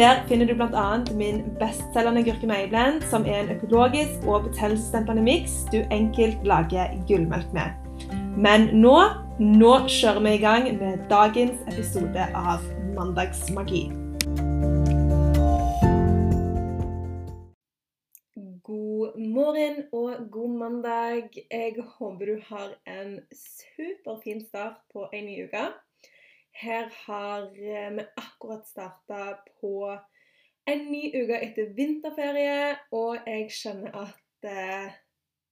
Der finner du bl.a. min bestselgende gurkemeieblend, som er en økologisk og betennelsesdempende miks du enkelt lager gullmelk med. Men nå, nå kjører vi i gang med dagens episode av Mandagsmagi. God morgen og god mandag. Jeg håper du har en superfin start på en ny uke. Her har eh, vi akkurat starta på en ny uke etter vinterferie, og jeg skjønner at eh,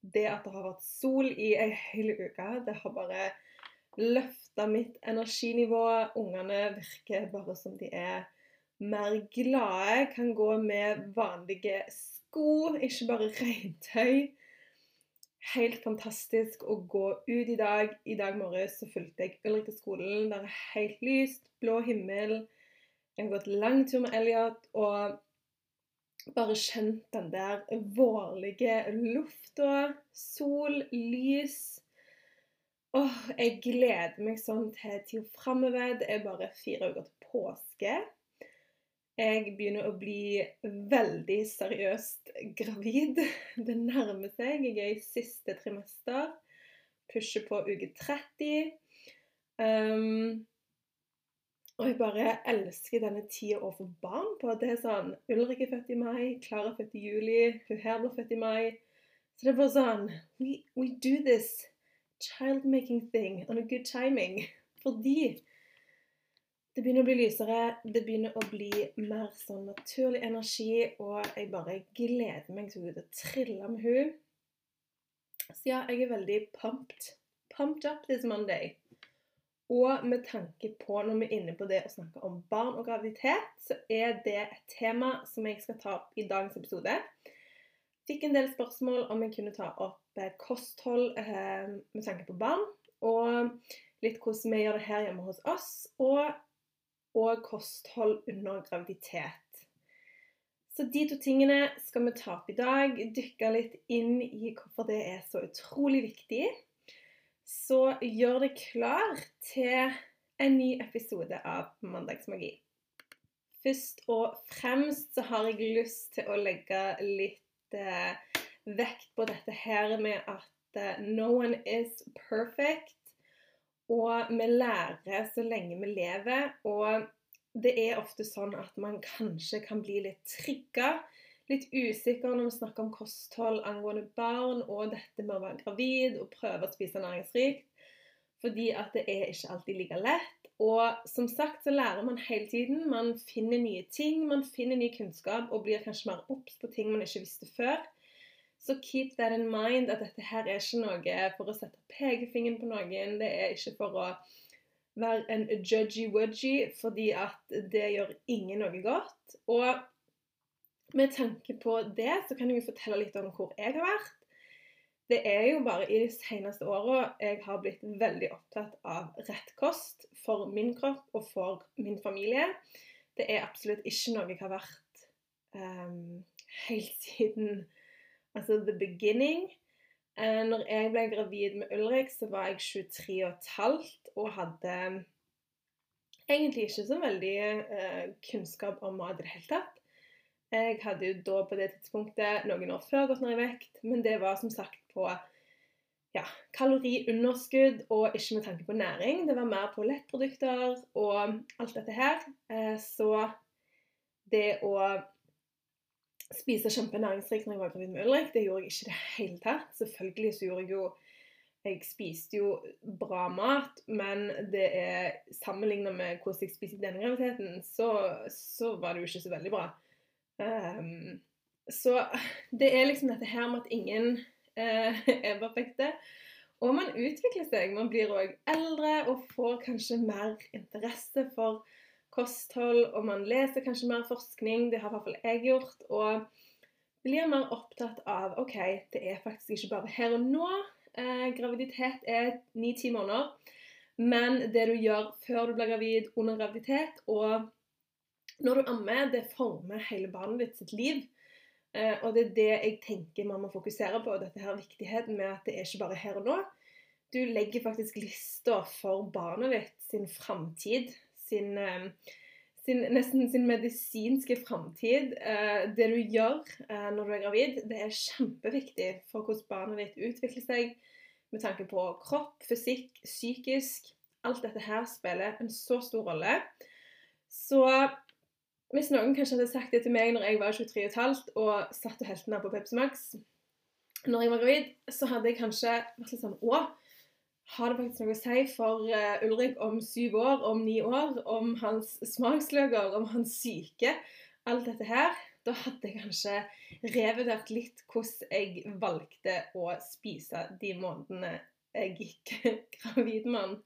det at det har vært sol i ei hel uke, det har bare løfta mitt energinivå. Ungene virker bare som de er mer glade, kan gå med vanlige sko, ikke bare regntøy helt fantastisk å gå ut i dag. I dag morges så fulgte jeg Ulrik til skolen. Det er helt lyst, blå himmel. Jeg har gått lang tur med Elliot og bare kjent den der vårlige lufta. Sol, lys. Åh, jeg gleder meg sånn til tida framover. Det er bare fire uker til påske. Jeg begynner å bli veldig seriøst gravid. Det nærmer seg. Jeg er i siste trimester. Pusher på uke 30. Um, og jeg bare elsker denne tida å få barn på. Det er sånn Ulrik er født i mai, Klara er født i juli, hun her blir født i mai. Så det er bare sånn We, we do this child-making thing on a good timing. Fordi det begynner å bli lysere, det begynner å bli mer sånn naturlig energi, og jeg bare gleder meg til å trille med hun. Så ja, jeg er veldig pumped. Pumped up this Monday. Og med tanke på, når vi er inne på det å snakke om barn og graviditet, så er det et tema som jeg skal ta opp i dagens episode. Fikk en del spørsmål om jeg kunne ta opp eh, kosthold eh, med tanke på barn. Og litt hvordan vi gjør det her hjemme hos oss. Og og kosthold under graviditet. Så de to tingene skal vi ta opp i dag. Dykke litt inn i hvorfor det er så utrolig viktig. Så gjør deg klar til en ny episode av Mandagsmagi. Først og fremst så har jeg lyst til å legge litt eh, vekt på dette her med at eh, no one is perfect. Og vi lærer så lenge vi lever. Og det er ofte sånn at man kanskje kan bli litt trigga, litt usikker når vi snakker om kosthold angående barn og dette med å være gravid og prøve å spise næringsrikt. Fordi at det er ikke alltid like lett. Og som sagt så lærer man hele tiden. Man finner nye ting, man finner ny kunnskap og blir kanskje mer obs på ting man ikke visste før. Så keep that in mind at dette her er ikke noe for å sette pekefingeren på noen. Det er ikke for å være en judgy-wudgy, fordi at det gjør ingen noe godt. Og med tanke på det, så kan jeg jo fortelle litt om hvor jeg har vært. Det er jo bare i de seneste åra jeg har blitt veldig opptatt av rett kost for min kropp og for min familie. Det er absolutt ikke noe jeg har vært um, helt siden altså the beginning. Uh, når jeg ble gravid med Ulrik, så var jeg 23 15 og hadde egentlig ikke så veldig uh, kunnskap om mat i det hele tatt. Jeg hadde jo da på det tidspunktet noen år før gått ned i vekt, men det var som sagt på ja, kaloriunderskudd og ikke med tanke på næring. Det var mer på lettprodukter og alt dette her. Uh, så det å spise kjempenæringsrikt når jeg var gravid med Ulrik. Det gjorde jeg ikke i det hele tatt. Selvfølgelig så gjorde jeg jo Jeg spiste jo bra mat, men det er sammenlignet med hvordan jeg spiste i denne graviditeten, så, så, var det jo ikke så veldig bra. Um, så det er liksom dette her med at ingen uh, er perfekte. Og man utvikler seg. Man blir òg eldre og får kanskje mer interesse for kosthold, og man leser kanskje mer forskning. Det har i hvert fall jeg gjort. Og blir mer opptatt av OK, det er faktisk ikke bare her og nå Eh, graviditet er ni-ti måneder. Men det du gjør før du blir gravid, under graviditet og når du ammer, det former hele barnet ditt sitt liv. Eh, og det er det jeg tenker man må fokusere på. Dette her viktigheten med at det er ikke bare her og nå. Du legger faktisk lista for barnet ditt sin framtid, sin, eh, sin, nesten sin medisinske framtid. Eh, det du gjør når du er gravid, det er kjempeviktig for hvordan barnet ditt utvikler seg med tanke på kropp, fysikk, psykisk. Alt dette her spiller en så stor rolle. Så hvis noen kanskje hadde sagt det til meg når jeg var 23,5 og satt og helte ned på Pepsi Max når jeg var gravid, så hadde jeg kanskje vært litt sånn Å, har det faktisk noe å si for uh, Ulrik om syv år, om ni år, om hans smaksløker, om hans syke? Alt dette her. Da hadde jeg kanskje revurdert litt hvordan jeg valgte å spise de månedene jeg gikk gravid med han.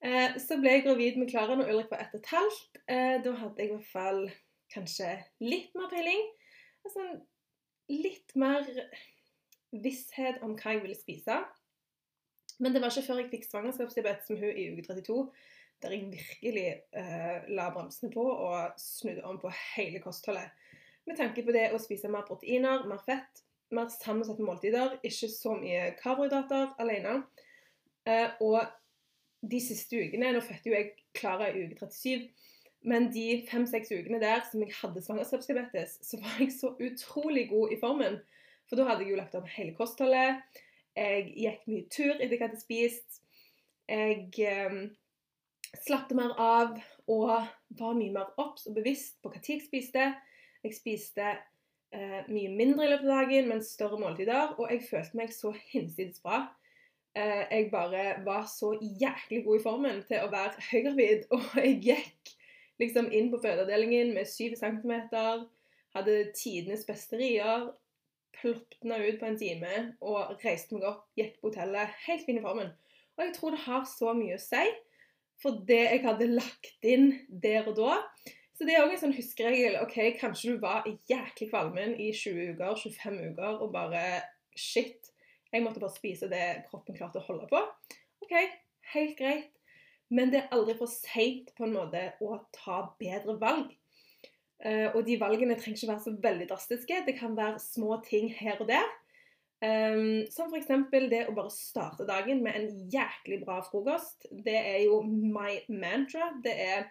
Eh, så ble jeg gravid med Klara når Ulrik var ett og et halvt. Eh, da hadde jeg i hvert fall kanskje litt mer peiling. Altså litt mer visshet om hva jeg ville spise. Men det var ikke før jeg fikk svangerskapsdiabetes med hun i uke 32, der jeg virkelig eh, la bremsene på og snudde om på hele kostholdet. Med tanke på det å spise mer proteiner, mer fett, mer sammensatte måltider, ikke så mye karbohydrater alene. Eh, og de siste ukene Nå fødte jo jeg Klara i uke 37. Men de fem-seks ukene der som jeg hadde svangerskapsdiabetes, så var jeg så utrolig god i formen. For da hadde jeg jo lagt om hele kostholdet. Jeg gikk mye tur etter jeg hadde spist. Jeg eh, slappet mer av og var mye mer obs og bevisst på hva tid jeg spiste. Jeg spiste eh, mye mindre i løpet av dagen, men større måltider. Og jeg følte meg så hinsides bra eh, jeg bare var så jæklig god i formen til å være høygravid. Og jeg gikk liksom inn på fødeavdelingen med 7 cm, hadde tidenes beste rier, ploppna ut på en time og reiste meg opp, gikk på hotellet, helt fin i formen. Og jeg tror det har så mye å si for det jeg hadde lagt inn der og da. Så det er òg en sånn huskeregel. OK, kanskje du var jæklig kvalmen i 20 uker, 25 uker og bare Shit, jeg måtte bare spise det kroppen klarte å holde på. OK, helt greit. Men det er aldri for seint på en måte å ta bedre valg. Uh, og de valgene trenger ikke være så veldig drastiske. Det kan være små ting her og der. Um, som f.eks. det å bare starte dagen med en jæklig bra frokost. Det er jo my mantra. Det er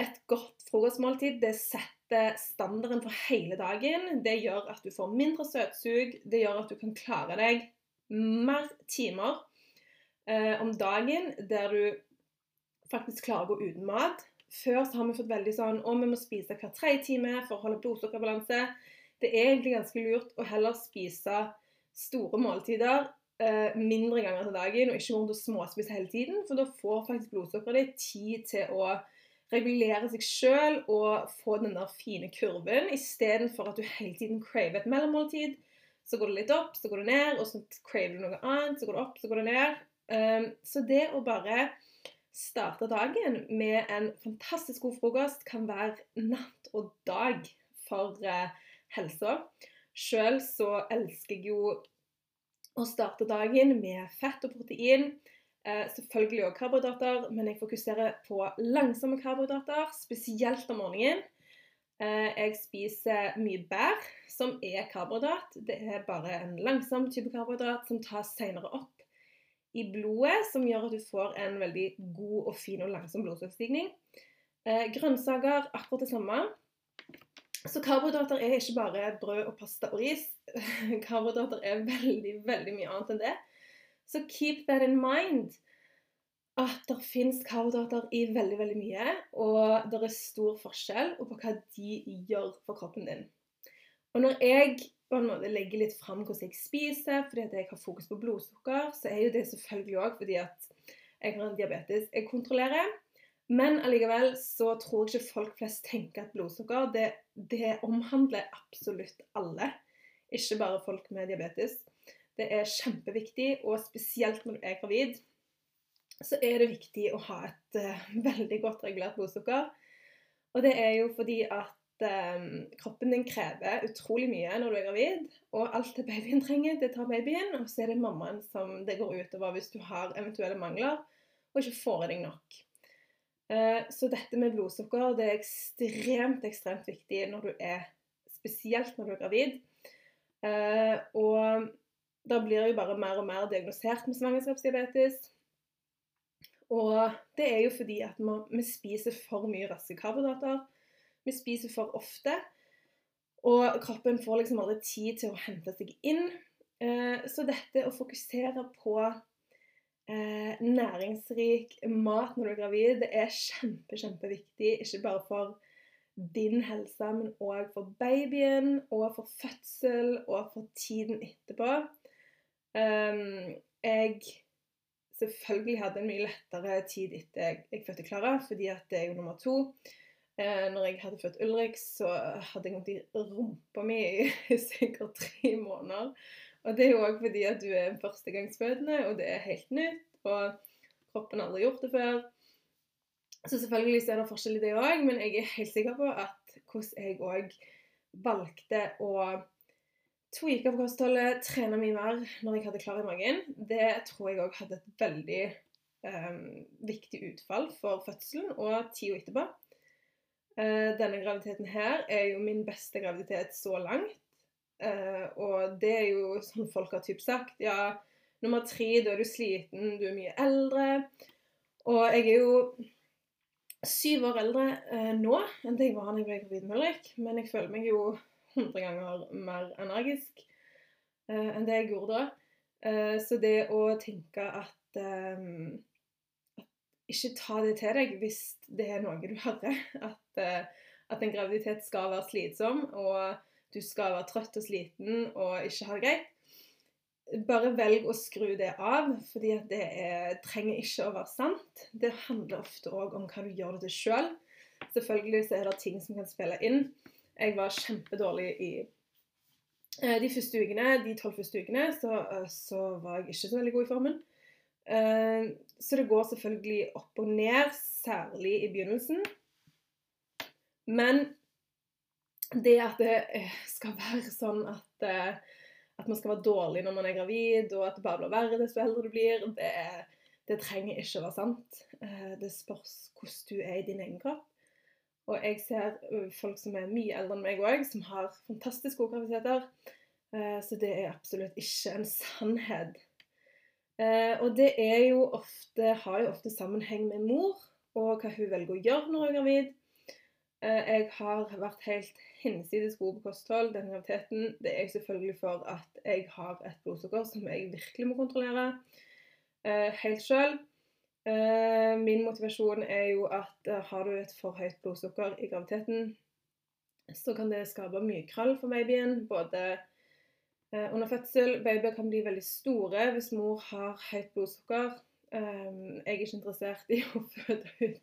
et godt frokostmåltid. Det setter standarden for hele dagen. Det gjør at du får mindre søtsug. Det gjør at du kan klare deg mer timer uh, om dagen der du faktisk klarer å gå uten mat. Før så har vi fått veldig sånn å, vi må spise hver tredje time for å holde blodsukkerbalanse. Det er egentlig ganske lurt å heller spise store måltider eh, mindre ganger til dagen, og ikke rundt og småspise hele tiden. For da får faktisk blodsukkeret ditt tid til å regulere seg sjøl og få den der fine kurven, istedenfor at du hele tiden craver et mellommåltid. Så går det litt opp, så går det ned, og så craver du noe annet, så går det opp, så går det ned. Um, så det å bare starte dagen med en fantastisk god frokost kan være natt og dag for eh, helsa. Sjøl så elsker jeg jo å starte dagen med fett og protein. Eh, selvfølgelig òg karbohydrater, men jeg fokuserer på langsomme karbohydrater, spesielt om morgenen. Eh, jeg spiser mye bær, som er karbohydrat. Det er bare en langsom type karbohydrat som tas senere opp i blodet, som gjør at du får en veldig god og fin og langsom blodsukkerstigning. Eh, grønnsaker akkurat det samme. Så karbohydrater er ikke bare brød og pasta og ris. karbohydrater er veldig, veldig mye annet enn det. Så keep that in mind. At det finnes karbohydrater i veldig veldig mye, og det er stor forskjell på hva de gjør for kroppen din. Og når jeg på en måte legger litt fram hvordan jeg spiser, fordi at jeg har fokus på blodsukker, så er jo det selvfølgelig òg fordi at jeg har en diabetes jeg kontrollerer. Men allikevel så tror jeg ikke folk flest tenker at blodsukker det, det omhandler absolutt alle, ikke bare folk med diabetes. Det er kjempeviktig, og spesielt når du er gravid, så er det viktig å ha et uh, veldig godt regulert blodsukker. Og det er jo fordi at eh, kroppen din krever utrolig mye når du er gravid. Og alt det babyen trenger, det tar babyen. Og så er det mammaen som det går utover hvis du har eventuelle mangler og ikke får i deg nok. Uh, så dette med blodsukker det er ekstremt, ekstremt viktig når du er Spesielt når du er gravid. Uh, og da blir jo bare mer og mer diagnosert med svangerskapsdiabetes. Og det er jo fordi at vi spiser for mye raske karbohydrater. Vi spiser for ofte. Og kroppen får liksom aldri tid til å hente seg inn. Eh, så dette å fokusere på eh, næringsrik mat når du er gravid, det er kjempe, kjempeviktig. Ikke bare for din helse, men òg for babyen, og for fødsel, og for tiden etterpå. Um, jeg selvfølgelig hadde en mye lettere tid etter jeg fødte Klara, fordi at det er jo nummer to. Eh, når jeg hadde født Ulrik, så hadde jeg vondt i rumpa mi i sikkert tre måneder. Og det er jo òg fordi at du er førstegangsfødende, og det er helt nytt, og kroppen har aldri gjort det før. Så selvfølgelig så er det forskjell i det òg, men jeg er helt sikker på at hvordan jeg òg valgte å tweake på kostholdet, trene mye mer når jeg hadde klar i magen, det tror jeg òg hadde et veldig um, viktig utfall for fødselen og tida etterpå. Uh, denne graviditeten her er jo min beste graviditet så langt. Uh, og det er jo sånn folk har typ sagt. Ja, nummer tre, da er du sliten, du er mye eldre. Og jeg er jo syv år eldre uh, nå enn det jeg var da jeg ble gravid med Ulrik. Men jeg føler meg jo 100 ganger mer energisk enn det jeg gjorde da. Så det å tenke at, Ikke ta det til deg hvis det er noe du hører. At, uh, at en graviditet skal være slitsom, og du skal være trøtt og sliten og ikke ha det greit. Bare velg å skru det av, fordi det er, trenger ikke å være sant. Det handler ofte òg om hva du gjør det til sjøl. Selv. Selvfølgelig så er det ting som kan spille inn. Jeg var kjempedårlig i eh, de første ukene, de tolv første ukene, så, eh, så, var jeg ikke så veldig god i formen. Eh, så det går selvfølgelig opp og ned, særlig i begynnelsen. Men det at det skal være sånn at, at man skal være dårlig når man er gravid, og at det bare blir verre desto eldre du blir, det, det trenger ikke å være sant. Det spørs hvordan du er i din egen kropp. Og jeg ser folk som er mye eldre enn meg òg, som har fantastisk gode graviditeter. Eh, så det er absolutt ikke en sannhet. Eh, og det jo ofte, har jo ofte sammenheng med mor og hva hun velger å gjøre når hun er gravid. Eh, jeg har vært helt hinsides god på kosthold denne graviditeten. Det er selvfølgelig for at jeg har et blodsukker som jeg virkelig må kontrollere helt sjøl. Min motivasjon er jo at har du et for høyt blodsukker i graviditeten, så kan det skape mye krøll for babyen. Både under fødsel Babyer kan bli veldig store hvis mor har høyt blodsukker. Um, jeg er ikke interessert i å føde ut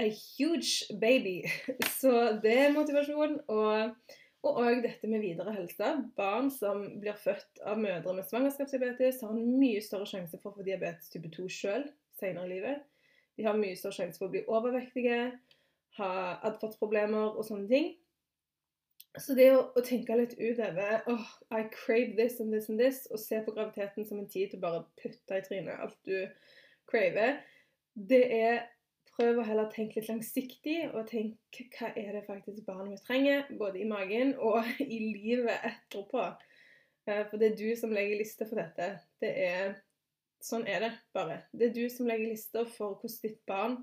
a huge baby. Så det er motivasjon. Og og dette med videre helse. Barn som blir født av mødre med svangerskapsdiabetes, har en mye større sjanse for å få diabetes type 2 sjøl senere i livet. De har mye større sjanse for å bli overvektige, ha atferdsproblemer og sånne ting. Så det å, å tenke litt utover oh, I crave this and this and this, og se på graviditeten som en tid til å bare putte i trynet alt du craver, det er Prøv å heller tenke litt langsiktig, og tenke hva er det faktisk barnet mitt trenger, både i magen og i livet etterpå. Eh, for det er du som legger lista for dette. Det er Sånn er det bare. Det er du som legger lister for hvordan ditt barn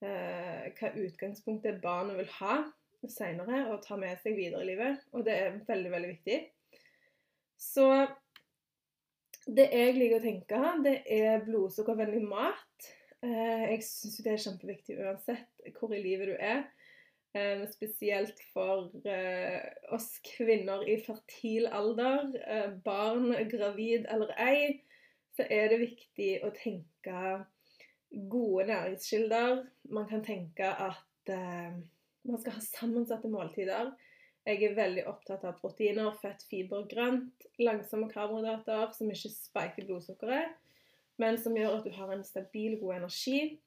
eh, Hva utgangspunktet barnet vil ha seinere og ta med seg videre i livet. Og det er veldig, veldig viktig. Så det jeg liker å tenke, det er blodsukkervennlig mat. Eh, jeg syns det er kjempeviktig uansett hvor i livet du er. Eh, spesielt for eh, oss kvinner i fertil alder. Barn, gravid eller ei så er det viktig å tenke gode næringskilder. Man kan tenke at man skal ha sammensatte måltider. Jeg er veldig opptatt av proteiner, fett, fiber, grønt, langsomme karbohydrater som ikke spiker blodsukkeret, men som gjør at du har en stabil, god energi.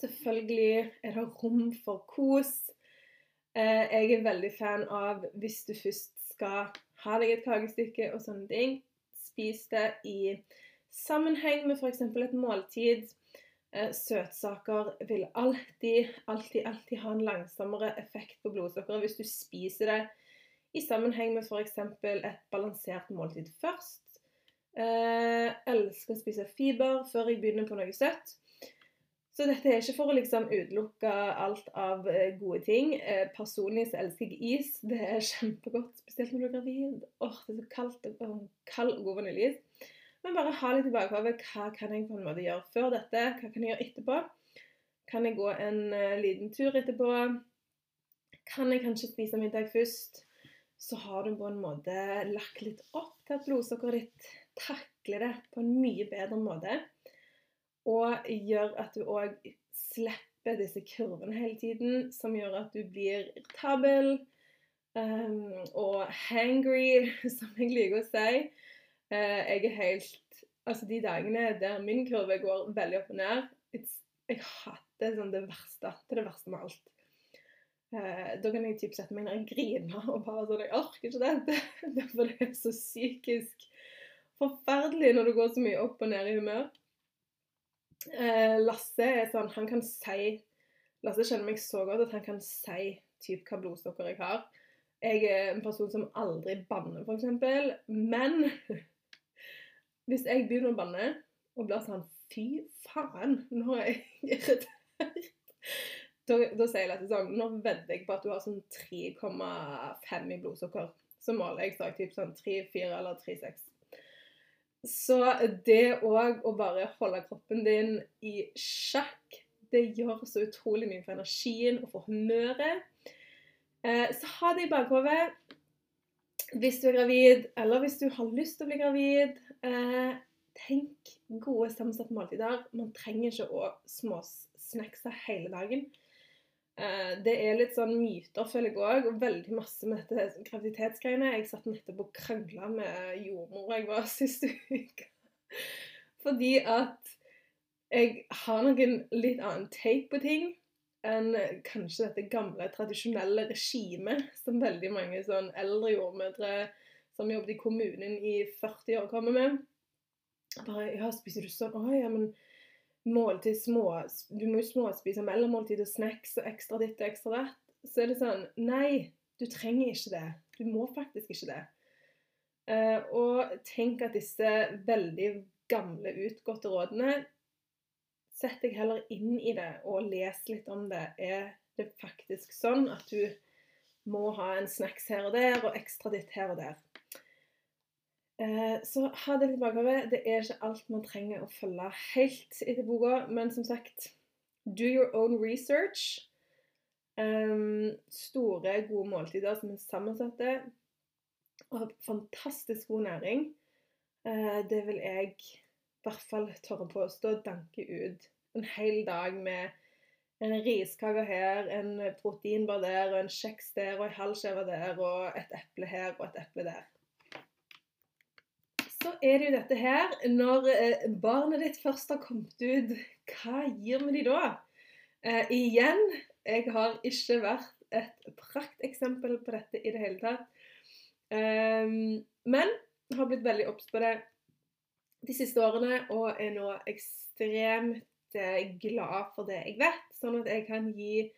Selvfølgelig er det rom for kos. Eh, jeg er veldig fan av hvis du først skal ha deg et kakestykke og sånne ting, spis det i sammenheng med f.eks. et måltid. Eh, søtsaker vil alltid, alltid, alltid ha en langsommere effekt på blodsukkeret hvis du spiser det i sammenheng med f.eks. et balansert måltid først. Eh, elsker å spise fiber før jeg begynner på noe søtt. Så dette er ikke for å liksom utelukke alt av eh, gode ting. Eh, personlig så elsker jeg is. Det er kjempegodt, spesielt når du er gravid. Åh, det er så kaldt og kald og god vaniljeis. Men bare ha litt i bakhodet. Hva kan jeg på en måte gjøre før dette? Hva kan jeg gjøre etterpå? Kan jeg gå en uh, liten tur etterpå? Kan jeg kanskje spise middag først? Så har du på en måte lagt litt opp til at blodsukkeret ditt takler det på en mye bedre måte. Og gjør at du òg slipper disse kurvene hele tiden, som gjør at du blir irritabel um, og hangry, som jeg liker å si. Uh, jeg er helt Altså, de dagene der min kurve går veldig opp og ned Jeg hater sånn det verste. Det er det verste med alt. Eh, da kan jeg typ sette meg ned og grine og bare sånn Jeg orker ikke det. det. Det er så psykisk forferdelig når det går så mye opp og ned i humør. Eh, Lasse er sånn Han kan si Lasse kjenner meg så godt at han kan si typ hva blodstokker jeg har. Jeg er en person som aldri banner, f.eks. Men hvis jeg begynner å banne og blir sånn Fy faen, nå er jeg irritert. Da, da sier jeg litt sånn Nå vedder jeg på at du har sånn 3,5 i blodsukker. Så måler jeg så typ sånn 3,4 eller 3,6. Så det òg å bare holde kroppen din i sjakk, det gjør så utrolig mye for energien og for humøret. Eh, så ha det i bakhodet hvis du er gravid, eller hvis du har lyst til å bli gravid. Eh, tenk gode sammensatte måltider. Man trenger ikke å småsnackse hele dagen. Eh, det er litt sånn myter, føler jeg òg, og veldig masse med dette graviditetsgreiene. Jeg satt nettopp og krangla med jordmor jeg var sist uke. Fordi at jeg har noen litt annen take på ting enn kanskje dette gamle, tradisjonelle regimet som veldig mange sånn eldre jordmødre som jobbet i kommunen i 40 år, kommer med. Bare, ja, spiser du sånn? Å ja, men måltid små Du må jo småspise mellommåltid og snacks og ekstra ditt og ekstra datt. Så er det sånn Nei, du trenger ikke det. Du må faktisk ikke det. Uh, og tenk at disse veldig gamle, utgåtte rådene Sett deg heller inn i det og les litt om det. Er det faktisk sånn at du må ha en snacks her og der og ekstra ditt her og der? Eh, så ha det litt bakover. Det er ikke alt man trenger å følge helt etter boka, men som sagt Do your own research. Um, store, gode måltider som er sammensatte. Og fantastisk god næring. Uh, det vil jeg i hvert fall tørre på å stå og danke ut en hel dag med en riskake her, en proteinbar der, og en kjeks der, og en halv skive der, og et eple her og et eple der så er det jo dette her Når eh, barnet ditt først har kommet ut, hva gir vi de da? Eh, igjen, jeg har ikke vært et prakteksempel på dette i det hele tatt. Eh, men har blitt veldig obs på det de siste årene og er nå ekstremt eh, glad for det jeg vet, sånn at jeg kan gi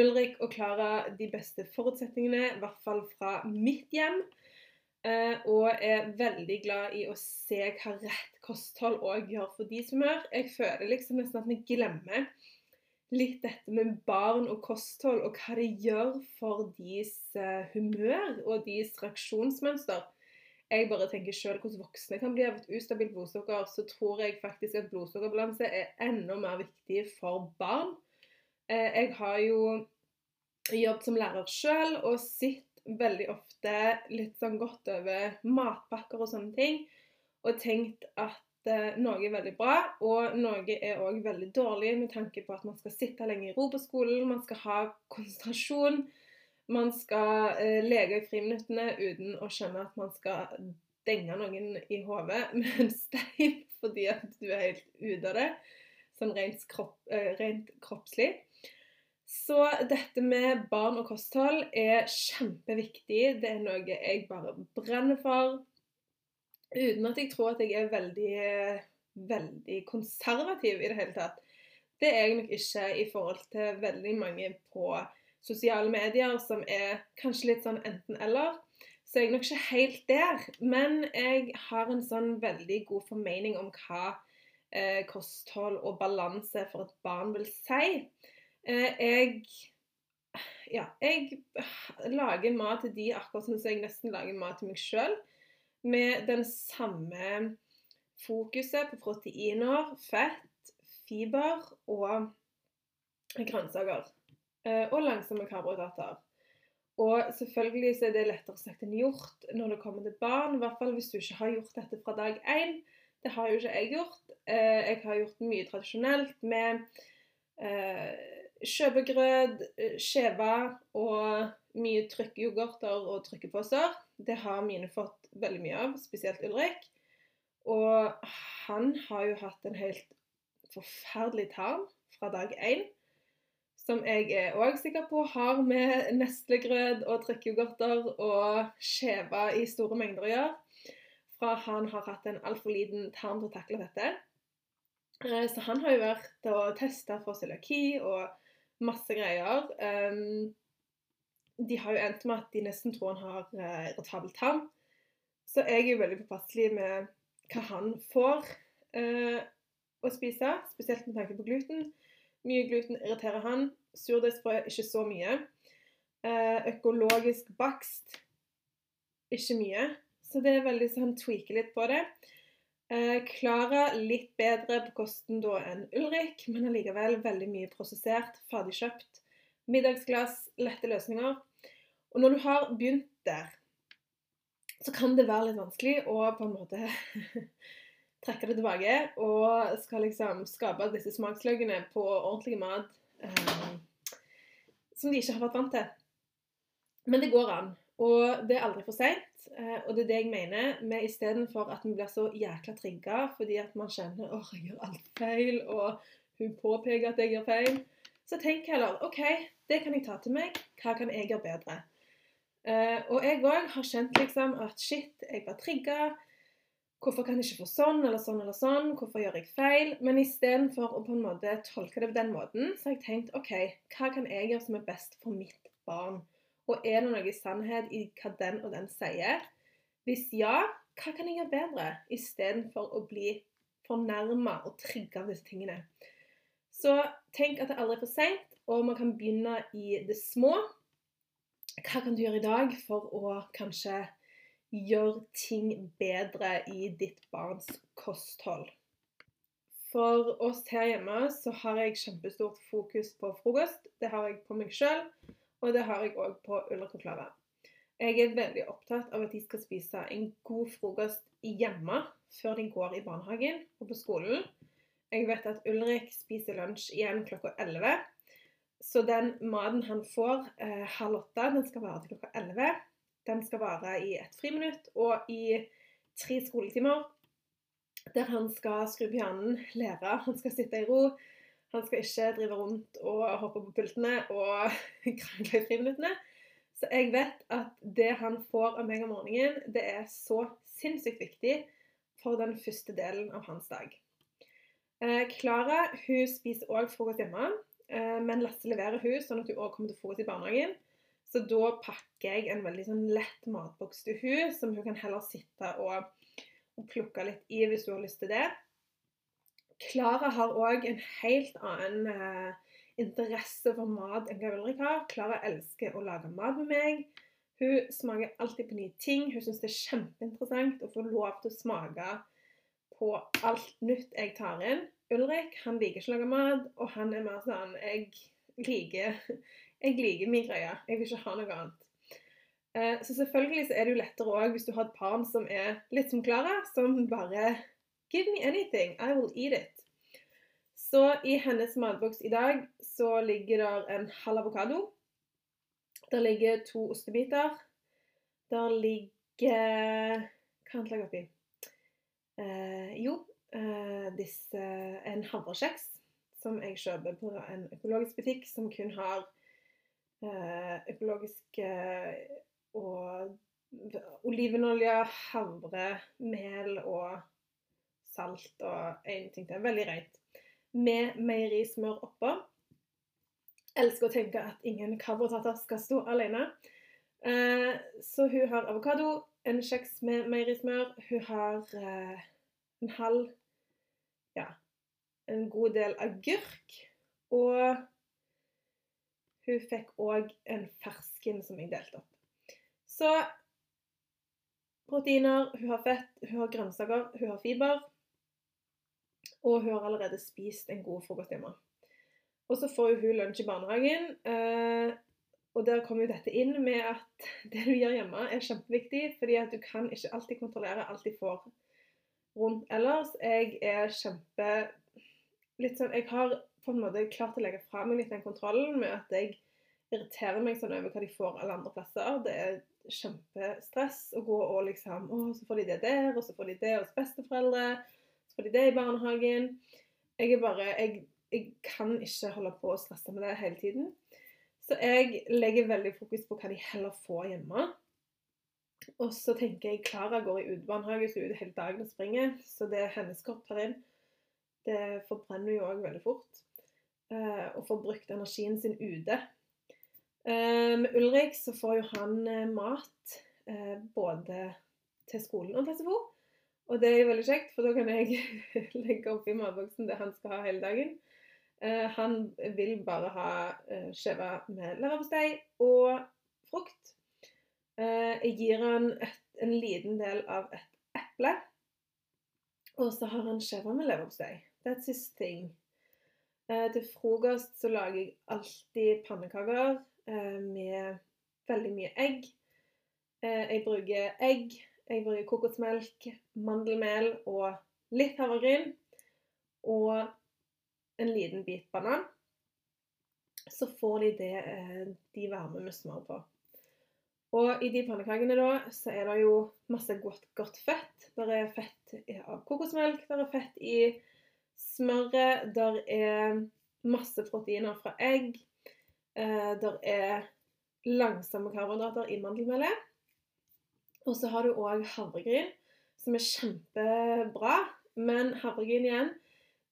Ulrik og Klara de beste forutsetningene, i hvert fall fra mitt hjem. Uh, og er veldig glad i å se hva rett kosthold òg gjør for de som hører. Jeg føler liksom nesten at vi glemmer litt dette med barn og kosthold, og hva det gjør for deres uh, humør og deres reaksjonsmønster. Jeg bare tenker selv hvordan voksne kan bli av et ustabilt blodsukker, så tror jeg faktisk at blodsukkerbalanse er enda mer viktig for barn. Uh, jeg har jo jobbet som lærer sjøl og sett veldig ofte litt sånn godt over matpakker og sånne ting, og tenkt at eh, noe er veldig bra, og noe er òg veldig dårlig med tanke på at man skal sitte lenge i ro på skolen, man skal ha konsentrasjon, man skal eh, leke i friminuttene uten å skjønne at man skal denge noen i hodet med en stein fordi at du er helt ute av det, sånn rent, kropp, eh, rent kroppslig. Så dette med barn og kosthold er kjempeviktig. Det er noe jeg bare brenner for. Uten at jeg tror at jeg er veldig, veldig konservativ i det hele tatt. Det er jeg nok ikke i forhold til veldig mange på sosiale medier som er kanskje litt sånn enten-eller. Så jeg er nok ikke helt der. Men jeg har en sånn veldig god formening om hva eh, kosthold og balanse for et barn vil si. Eh, jeg ja, jeg lager mat til de akkurat som jeg nesten lager mat til meg sjøl. Med den samme fokuset på proteiner, fett, fiber og grønnsaker. Eh, og langsomme karbohydrater. Og selvfølgelig så er det lettere sagt enn gjort når det kommer til barn. I hvert fall hvis du ikke har gjort dette fra dag én. Det har jo ikke jeg gjort. Eh, jeg har gjort mye tradisjonelt med kjøpegrøt, eh, skjeva og mye trykkeyoghurter og trykkeposer. Det har mine fått veldig mye av, spesielt Ulrik. Og han har jo hatt en helt forferdelig tarm fra dag én. Som jeg er òg sikker på har med neslegrøt og trykkeyoghurter og skjeva i store mengder å gjøre. Fra han har hatt en altfor liten tarm til å takle dette. Eh, så han har jo vært og testa for cøliaki og masse greier. Um, de har jo endt med at de nesten tror han har uh, irritabel tarm. Så jeg er jo veldig påpasselig med hva han får uh, å spise, spesielt med tanke på gluten. Mye gluten irriterer han. Surdeigsbrød ikke så mye. Uh, økologisk bakst ikke mye. Så det er veldig sånn tweaker litt på det. Eh, Klara litt bedre på kosten da enn Ulrik, men allikevel veldig mye prosessert, ferdigkjøpt. Middagsglass, lette løsninger. Og når du har begynt der, så kan det være litt vanskelig å på en måte trekke det tilbake og skal liksom skape disse smaksløkene på ordentlig mat eh, som de ikke har vært vant til. Men det går an. Og det er aldri for seint. Eh, og det er det jeg mener med istedenfor at vi blir så jækla trigga fordi at man kjenner åh, jeg gjør alt feil, og hun påpeker at jeg gjør feil. Så tenk heller OK, det kan jeg ta til meg. Hva kan jeg gjøre bedre? Uh, og jeg òg har kjent liksom at shit, jeg var trigga. Hvorfor kan jeg ikke få sånn eller sånn eller sånn? Hvorfor gjør jeg feil? Men istedenfor å på en måte tolke det på den måten, så har jeg tenkt OK, hva kan jeg gjøre som er best for mitt barn? Og er det noe sannhet i hva den og den sier? Hvis ja, hva kan jeg gjøre bedre? Istedenfor å bli fornærma og trigga av disse tingene. Så tenk at det aldri er for seint, og man kan begynne i det små. Hva kan du gjøre i dag for å kanskje gjøre ting bedre i ditt barns kosthold? For oss her hjemme så har jeg kjempestort fokus på frokost. Det har jeg på meg sjøl. Og det har jeg òg på Ulrik Klara. Jeg er veldig opptatt av at de skal spise en god frokost hjemme før de går i barnehagen og på skolen. Jeg vet at Ulrik spiser lunsj igjen klokka 11. Så den maten han får eh, halv åtte, den skal vare til klokka 11. Den skal vare i ett friminutt og i tre skoletimer. Der han skal skru på hjernen, lære, han skal sitte i ro. Han skal ikke drive rundt og hoppe på pultene og krangle i friminuttene. Så jeg vet at det han får av meg om morgenen, det er så sinnssykt viktig for den første delen av hans dag. Eh, Klara hun spiser òg frokost hjemme, eh, men Lasse leverer hun sånn at hun òg kommer til frokost i barnehagen. Så da pakker jeg en veldig sånn lett matboks til hun, som hun kan heller sitte og, og plukke litt i hvis hun har lyst til det. Klara har òg en helt annen eh, interesse for mat enn hva Ulrik har. Klara elsker å lage mat med meg. Hun smaker alltid på nye ting. Hun syns det er kjempeinteressant å få lov til å smake på alt nytt jeg tar inn. Ulrik han liker ikke å lage mat, og han er mer sånn Jeg liker, jeg liker min greie. Jeg vil ikke ha noe annet. Eh, så selvfølgelig så er det jo lettere òg hvis du har et barn som er litt som Klara, som bare Give me anything, I will eat it. Så i hennes matboks i dag så ligger det en halv avokado. Der ligger to ostebiter. Der ligger Hva annet lager oppi? Eh, jo, eh, disse, en havrekjeks som jeg kjøper på en økologisk butikk som kun har eh, økologisk og olivenolje, havre, mel og salt og en ting til. Veldig rent. Med meierismør oppå. Elsker å tenke at ingen karbohydrater skal stå alene. Eh, så hun har avokado, en kjeks med meierismør. Hun har eh, en halv Ja, en god del agurk. Og hun fikk òg en fersken som jeg delte opp. Så proteiner, hun har fett, hun har grønnsaker, hun har fiber. Og hun har allerede spist en god frokost hjemme. Og så får hun lunsj i barnehagen. Eh, og der kommer jo dette inn med at det du gjør hjemme, er kjempeviktig. fordi at du kan ikke alltid kontrollere alt de får rundt ellers. Jeg er kjempe litt sånn Jeg har på en måte klart å legge fra meg litt den kontrollen med at jeg irriterer meg sånn over hva de får alle andre plasser. Det er kjempestress å gå og liksom Å, så får de det der, og så får de det hos besteforeldre. Så det er i barnehagen. Jeg er bare jeg, jeg kan ikke holde på å stresse med det hele tiden. Så jeg legger veldig fokus på hva de heller får hjemme. Og så tenker jeg Klara går i utebarnehage, så er ute hele dagen og springer. Så det er hennes kropp her inn. Det forbrenner jo òg veldig fort. Eh, og får brukt energien sin ute. Eh, med Ulrik så får jo han uh, mat både til skolen og til SFO. Og det er jo veldig kjekt, for da kan jeg legge oppi matboksen det han skal ha hele dagen. han vil bare ha eh, skive med leverpostei og frukt. jeg gir han et, en liten del av et eple. Og så har han skjeva med leverpostei. That's his thing. Eh, til frokost så lager jeg alltid pannekaker eh, med veldig mye egg. Eh, jeg bruker egg, jeg bruker kokosmelk, mandelmel og litt havregryn. Og en liten bit banan. Så får de det eh, de varmer med smør på. Og i de pannekakene da, så er det jo masse godt, godt fett. Der er fett av kokosmelk, der er fett i smøret, der er masse proteiner fra egg. Eh, der er langsomme karbohydrater i mandelmelet. Og så har du òg havregryn, som er kjempebra. Men havregryn igjen,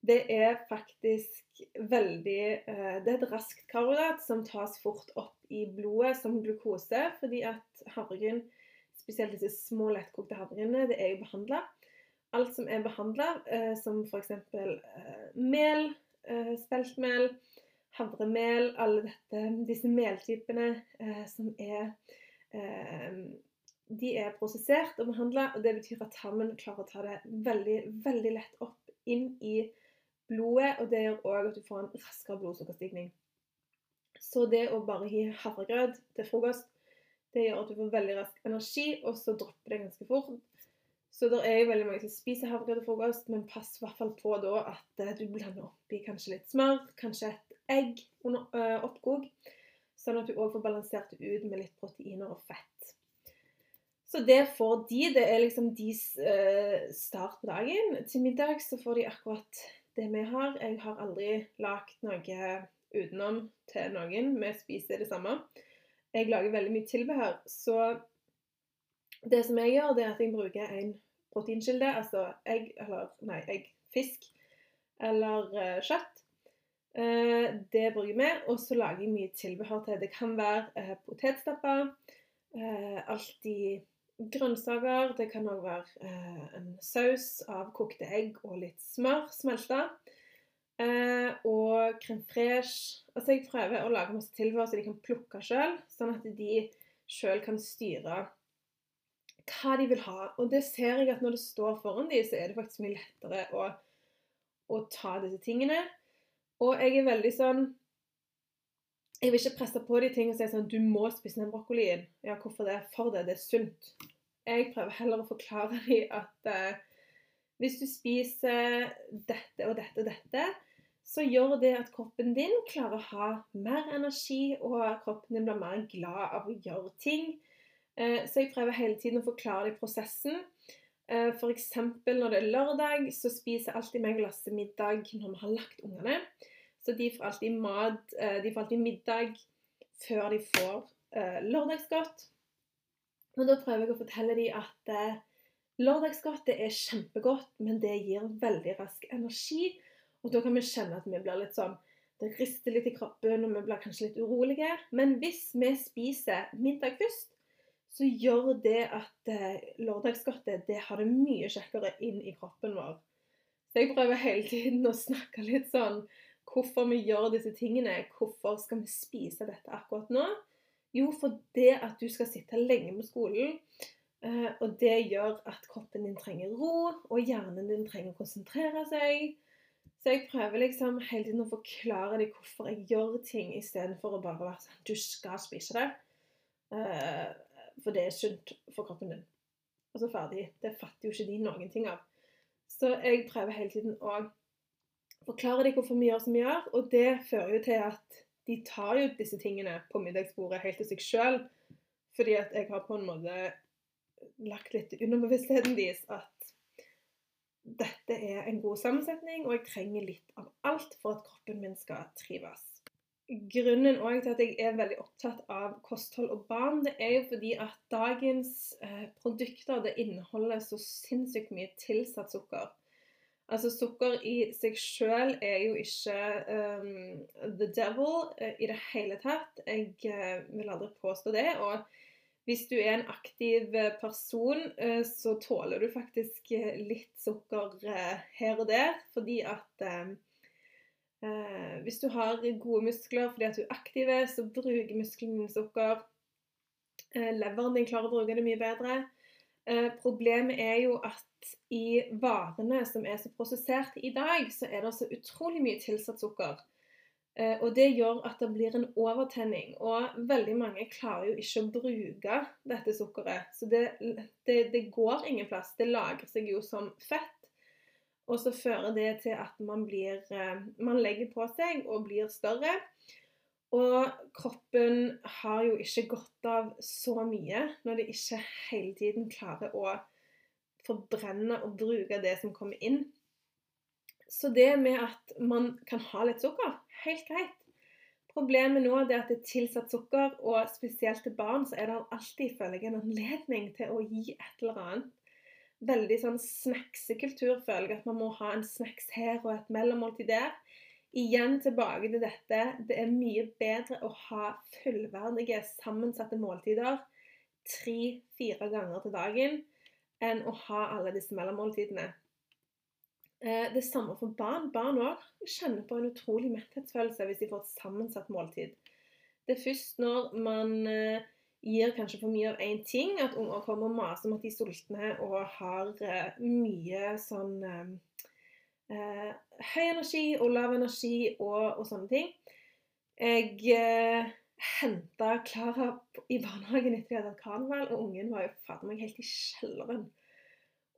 det er faktisk veldig eh, Det er et raskt karbohydrat som tas fort opp i blodet som glukose, fordi at havregryn, spesielt disse små lettkokte havregrynene, det er jo behandla alt som er behandla, eh, som f.eks. Eh, mel, speltmel, havremel, alle dette, disse meltypene som er De er prosessert og behandla, og det betyr at tarmen klarer å ta det veldig, veldig lett opp inn i blodet, og det gjør òg at du får en raskere blodsukkerstigning. Så det å bare gi havregrøt til frokost, det gjør at du får veldig rask energi, og så dropper det ganske fort. Så det er jo veldig mange som spiser havregrøt til frokost, men pass i hvert fall på da at eh, du blander oppi kanskje litt smør, kanskje et egg under øh, oppkok, sånn at du òg får balansert det ut med litt proteiner og fett. Så det får de. Det er liksom deres øh, start på dagen. Til middag så får de akkurat det vi har. Jeg har aldri lagd noe utenom til noen. Vi spiser det samme. Jeg lager veldig mye tilbehør, så det som jeg gjør, det er at jeg bruker en proteinkilde, altså egg eller nei, egg, fisk eller uh, kjøtt. Uh, det bruker vi, og så lager jeg mye tilbehør til. Det kan være uh, potetstapper, alltid grønnsaker. Det kan òg være en saus av kokte egg og litt smør smelta. og crème fraîche. Altså jeg prøver å lage masse tilbehør så de kan plukke sjøl, sånn at de sjøl kan styre hva de vil ha. Og det ser jeg at når det står foran dem, så er det faktisk mye lettere å, å ta disse tingene. Og jeg er veldig sånn Jeg vil ikke presse på de ting og si sånn Du må spise den brokkolien. Ja, hvorfor det? For det. Det er sunt. Jeg prøver heller å forklare dem at eh, hvis du spiser dette og dette og dette, så gjør det at kroppen din klarer å ha mer energi, og kroppen din blir mer glad av å gjøre ting. Eh, så jeg prøver hele tiden å forklare det i prosessen. Eh, F.eks. når det er lørdag, så spiser jeg alltid meg glasset Lasse middag når vi har lagt ungene. Så de får alltid mat, eh, de får alltid middag før de får eh, lørdagsgodt. Og da prøver jeg å fortelle dem at eh, lørdagsgodt er kjempegodt, men det gir veldig rask energi. Og da kan vi kjenne at vi blir litt sånn Det rister litt i kroppen, og vi blir kanskje litt urolige. Men hvis vi spiser middag først, så gjør det at lørdagsgodtet det har det mye kjekkere inn i kroppen vår. Så jeg prøver hele tiden å snakke litt sånn hvorfor vi gjør disse tingene. Hvorfor skal vi spise dette akkurat nå? Jo, for det at du skal sitte lenge på skolen. Eh, og det gjør at kroppen din trenger ro, og hjernen din trenger å konsentrere seg. Så jeg prøver liksom hele tiden å forklare deg hvorfor jeg gjør ting, istedenfor å bare være sånn Du skal spise det. Eh, for det er sunt for kroppen din. Og så ferdig. Det fatter jo ikke de noen ting av. Så jeg prøver hele tiden å forklare de hvorfor vi gjør som vi gjør, og det fører jo til at de tar jo disse tingene på middagsbordet helt til seg sjøl, fordi at jeg har på en måte lagt litt underbevisstheten deres at dette er en god sammensetning, og jeg trenger litt av alt for at kroppen min skal trives grunnen til at jeg er veldig opptatt av kosthold og barn, det er jo fordi at dagens eh, produkter det inneholder så sinnssykt mye tilsatt sukker. Altså Sukker i seg sjøl er jo ikke um, the devil uh, i det hele tatt. Jeg uh, vil aldri påstå det. Og hvis du er en aktiv person, uh, så tåler du faktisk litt sukker her og der. Fordi at Eh, hvis du har gode muskler fordi at du er aktiv, så bruker musklene dine sukker. Eh, leveren din klarer å bruke det mye bedre. Eh, problemet er jo at i varene som er så prosessert i dag, så er det så utrolig mye tilsatt sukker. Eh, og det gjør at det blir en overtenning. Og veldig mange klarer jo ikke å bruke dette sukkeret. Så det, det, det går ingen plass. Det lagrer seg jo som fett. Og så fører det til at man, blir, eh, man legger på seg og blir større. Og kroppen har jo ikke godt av så mye når de ikke hele tiden klarer å forbrenne og bruke det som kommer inn. Så det med at man kan ha litt sukker, helt greit. Problemet nå er at det er tilsatt sukker, og spesielt til barn så er det alltid føler jeg, en anledning til å gi et eller annet veldig sånn snacksekultur, føler jeg. At man må ha en snacks her og et mellommåltid der. Igjen tilbake til dette. Det er mye bedre å ha fullverdige, sammensatte måltider tre-fire ganger til dagen enn å ha alle disse mellommåltidene. Eh, det samme for barn. Barn òg kjenner på en utrolig metthetsfølelse hvis de får et sammensatt måltid. Det er først når man eh, gir kanskje for mye av én ting. At unger kommer og maser om at de er sultne og har uh, mye sånn uh, høy energi og lav energi og, og sånne ting. Jeg eh, henta Klara i barnehagen etter jeg hadde hatt karneval, og ungen var jo fader meg helt i kjelleren.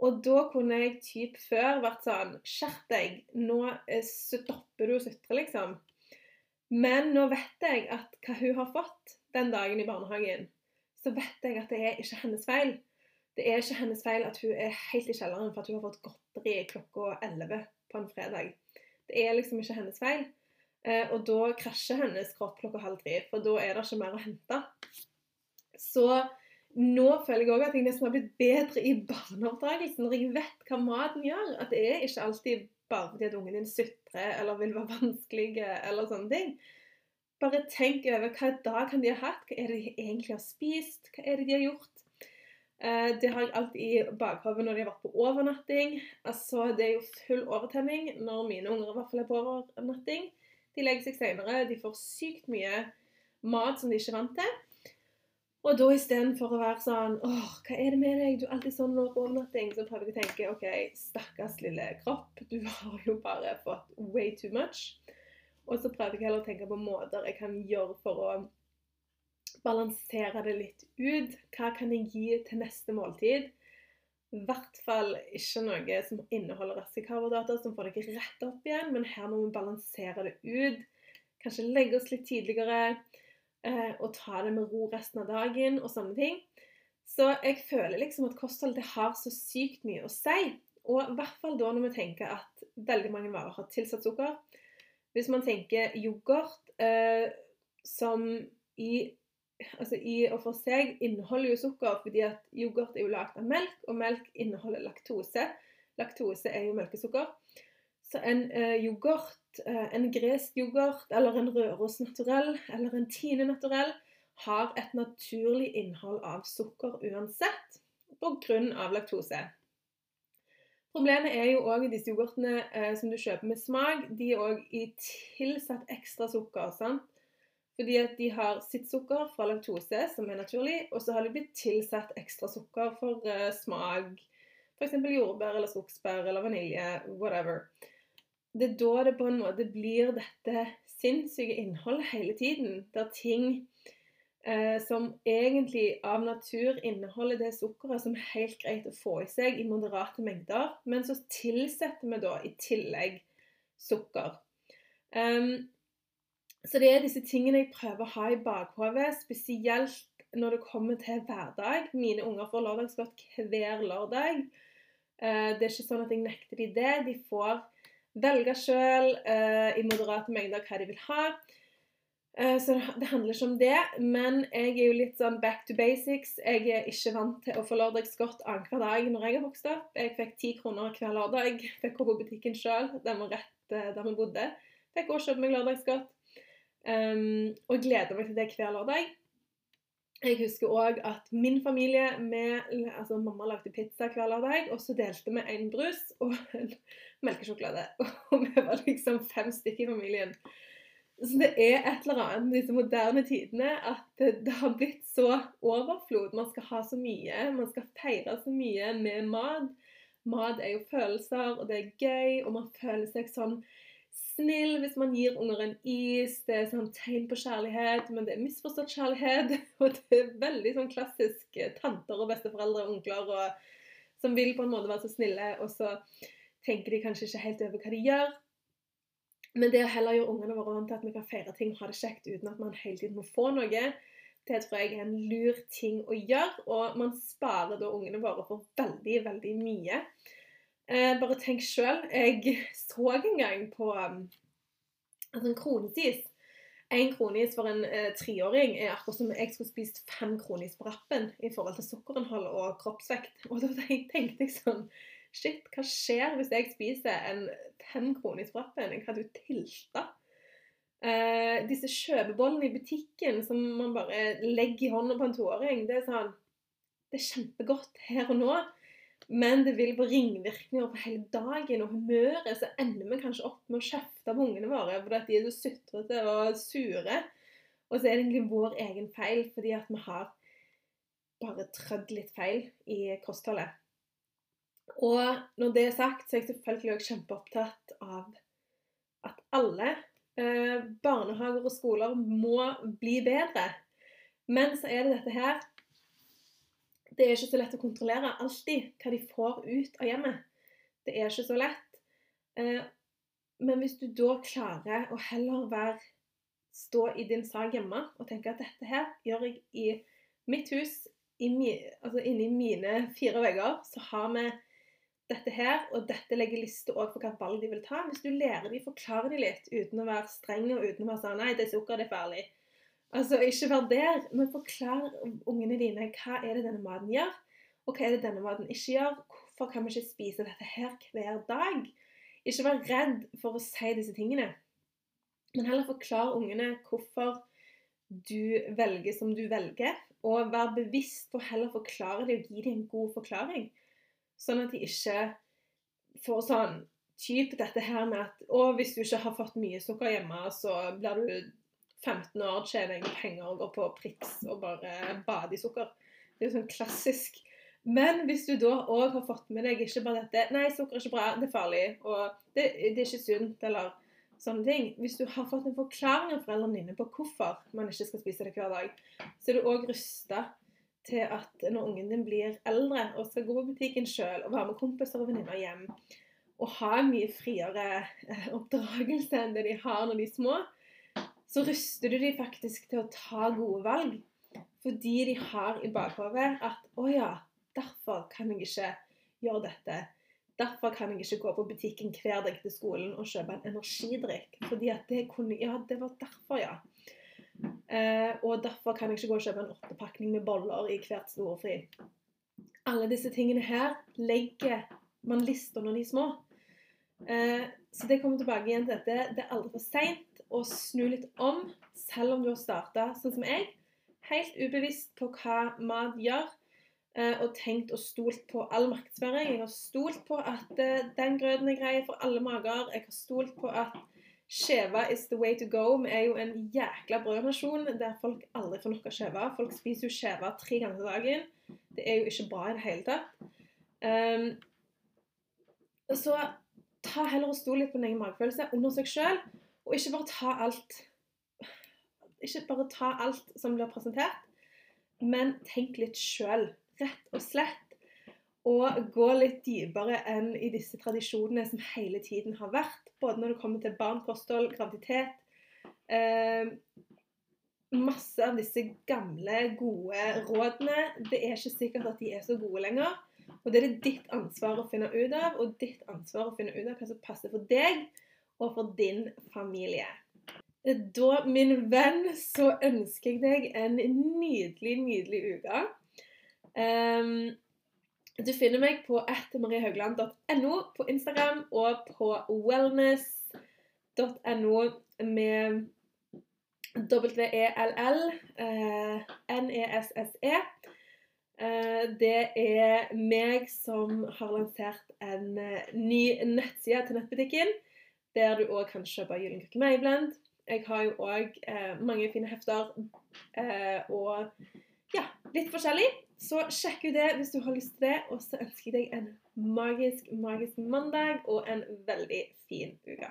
Og da kunne jeg typ før vært sånn Skjerp deg, nå stopper du å sutre, liksom. Men nå vet jeg at hva hun har fått den dagen i barnehagen, så vet jeg at det er ikke hennes feil. Det er ikke hennes feil at hun er helt i kjelleren for at hun har fått godteri klokka 11 på en fredag. Det er liksom ikke hennes feil. Eh, og da krasjer hennes kropp klokka halv tre, for da er det ikke mer å hente. Så nå føler jeg òg at jeg nesten har blitt bedre i barneoppdragelsen når jeg vet hva maten gjør. At det er ikke alltid bare fordi at ungen din sutrer eller vil være vanskelig eller sånne ting. Bare tenk over hva dag kan de ha hatt, hva er det de egentlig har spist, hva er det de har gjort. Eh, det har jeg alltid i bakhodet når de har vært på overnatting. Altså, Det er jo full overtenning når mine unger i hvert fall er på overnatting. De legger seg senere, de får sykt mye mat som de ikke er vant til. Og da istedenfor å være sånn åh, hva er det med deg, du er alltid sånn når på overnatting, så prøver jeg å tenke OK, stakkars lille kropp, du har jo bare fått way too much. Og så prøver jeg heller å tenke på måter jeg kan gjøre for å balansere det litt ut. Hva kan jeg gi til neste måltid? I hvert fall ikke noe som inneholder raske karbohydrater, som får deg rett opp igjen, men her må vi balansere det ut. Kanskje legge oss litt tidligere eh, og ta det med ro resten av dagen og sånne ting. Så jeg føler liksom at kosthold det har så sykt mye å si. Og i hvert fall da når vi tenker at veldig mange varer har tilsatt sukker. Hvis man tenker yoghurt eh, som i altså i og for seg inneholder jo sukker fordi at yoghurt er jo lagd av melk, og melk inneholder laktose. Laktose er jo melkesukker. Så en eh, yoghurt, eh, en gresk yoghurt eller en Røros naturell eller en Tine naturell har et naturlig innhold av sukker uansett pga. laktose. Problemet er jo òg disse yoghurtene eh, som du kjøper med smak, de er òg tilsatt ekstra sukker. sant? Fordi at de har sitt sukker fra laktose, som er naturlig, og så har de blitt tilsatt ekstra sukker for uh, smak. F.eks. jordbær eller skogsbær eller vanilje, whatever. Det er da det på en måte blir dette sinnssyke innholdet hele tiden. Der ting eh, som egentlig av natur inneholder det sukkeret som er helt greit å få i seg i moderate mengder, men så tilsetter vi da i tillegg sukker. Um, så det er disse tingene jeg prøver å ha i bakhodet, spesielt når det kommer til hverdag. Mine unger får lørdagsgodt hver lørdag. Eh, det er ikke sånn at jeg nekter dem det. De får velge sjøl eh, i moderate mengder hva de vil ha. Eh, så det handler ikke om det. Men jeg er jo litt sånn back to basics. Jeg er ikke vant til å få lørdagsgodt annenhver dag når jeg har vokst opp. Jeg fikk ti kroner hver lørdag. Fikk gå på butikken sjøl, der vi bodde. Fikk også kjøpe meg lørdagsgodt. Um, og gleder meg til det hver lørdag. Jeg husker òg at min familie med, altså Mamma lagde pizza hver lørdag, og så delte vi en brus og en melkesjokolade. Og vi var liksom fem stykker i familien. Så det er et eller annet med disse moderne tidene at det, har blitt så overflod. Man skal ha så mye, man skal feire så mye med mat. Mat er jo følelser, og det er gøy, og man føler seg sånn snill hvis man gir unger en is. Det er sånn tegn på kjærlighet, men det er misforstått kjærlighet. Og det er veldig sånn klassisk eh, tanter og besteforeldre og onkler og, som vil på en måte være så snille, og så tenker de kanskje ikke helt over hva de gjør. Men det å heller gjøre ungene våre vant til at vi kan feire ting og ha det kjekt uten at man hele tiden må få noe, det tror jeg er en lur ting å gjøre. Og man sparer da ungene våre for veldig, veldig mye. Eh, bare tenk sjøl. Jeg så en gang på um, altså en kronesis. Én kronis for en eh, treåring er akkurat som jeg skulle spist fem kronis på rappen i forhold til sukkerinnhold og kroppsvekt. Og da tenkte jeg sånn Shit, hva skjer hvis jeg spiser en fem kronis på rappen? Jeg hadde jo tilta. Eh, disse kjøpebollene i butikken som man bare legger i hånda på en toåring, det er sånn Det er kjempegodt her og nå. Men det vil få ringvirkninger på hele dagen, og humøret så ender vi kanskje opp med å kjefte på ungene våre fordi de er så sutrete og sure. Og så er det egentlig vår egen feil fordi at vi har bare trødd litt feil i kostholdet. Og når det er sagt, så er jeg selvfølgelig også kjempeopptatt av at alle eh, barnehager og skoler må bli bedre. Men så er det dette her det er ikke så lett å kontrollere alltid hva de får ut av hjemmet. Det er ikke så lett. Eh, men hvis du da klarer å heller være, stå i din sak hjemme og tenke at dette her gjør jeg i mitt hus, i mi, altså inni mine fire vegger, så har vi dette her, og dette legger liste òg for hva valg de vil ta. Hvis du lærer de, forklarer de litt uten å være streng og uten å være sånn Nei, det er sukker, det er farlig. Altså, ikke vær der, men forklar ungene dine hva er det denne maten gjør, og hva er det denne maten ikke gjør. Hvorfor kan vi ikke spise dette her hver dag? Ikke vær redd for å si disse tingene, men heller forklar ungene hvorfor du velger som du velger, og vær bevisst på heller forklare dem og gi dem en god forklaring, sånn at de ikke får sånn type dette her med at å, hvis du ikke har fått mye sukker hjemme, så blir du 15 år, tjener jeg penger og går på Prix og bare bader i sukker. Det er jo sånn klassisk. Men hvis du da òg har fått med deg ikke bare dette Nei, sukker er ikke bra, det er farlig, og det, det er ikke sunt, eller sånne ting. Hvis du har fått en forklaring av foreldrene dine på hvorfor man ikke skal spise det hver dag, så er du òg rusta til at når ungen din blir eldre og skal gå på butikken sjøl og være med kompiser og venninner hjem, og ha en mye friere eh, oppdragelse enn det de har når de er små, så ruster du de faktisk til å ta gode valg. Fordi de har i bakhodet at 'Å ja, derfor kan jeg ikke gjøre dette'. Derfor kan jeg ikke gå på butikken hver dag til skolen og kjøpe en energidrikk. Fordi at det kunne Ja, det var derfor, ja. Eh, og derfor kan jeg ikke gå og kjøpe en åttepakning med boller i hvert storefri. Alle disse tingene her legger man lister når de er små. Eh, så det kommer tilbake igjen til dette. Det er aldri for seint å snu litt om, selv om du har starta sånn som jeg. Helt ubevisst på hva mat gjør Eh, og tenkt og stolt på all markedsføring. Jeg har stolt på at eh, den grøten er grei for alle mager. Jeg har stolt på at skjeva is the way to go. Vi er jo en jækla brødnasjon der folk aldri får nok av skjeva. Folk spiser jo skjeva tre ganger dagen. Det er jo ikke bra i det hele tatt. Um, så ta heller og stol litt på din egen magefølelse, under seg sjøl, og ikke bare ta alt Ikke bare ta alt som blir presentert, men tenk litt sjøl rett og slett Og gå litt dypere enn i disse tradisjonene som hele tiden har vært. Både når det kommer til barn, kosthold, graviditet. Eh, masse av disse gamle, gode rådene. Det er ikke sikkert at de er så gode lenger. Og det er det ditt ansvar å finne ut av, og ditt ansvar å finne ut av hva som passer for deg og for din familie. Da, min venn, så ønsker jeg deg en nydelig, nydelig uke. Um, du finner meg på atmariehaugland.no på Instagram og på wellness.no med W-E-L-L, uh, N-E-S-S-E. Uh, det er meg som har lansert en uh, ny nettside til nettbutikken, der du òg kan kjøpe Gyllenkrukke Mayblend. Jeg har jo òg mange fine hefter og ja, litt forskjellig. Så sjekk ut det hvis du har lyst til det. Og så ønsker jeg deg en magisk, magisk mandag og en veldig fin uke.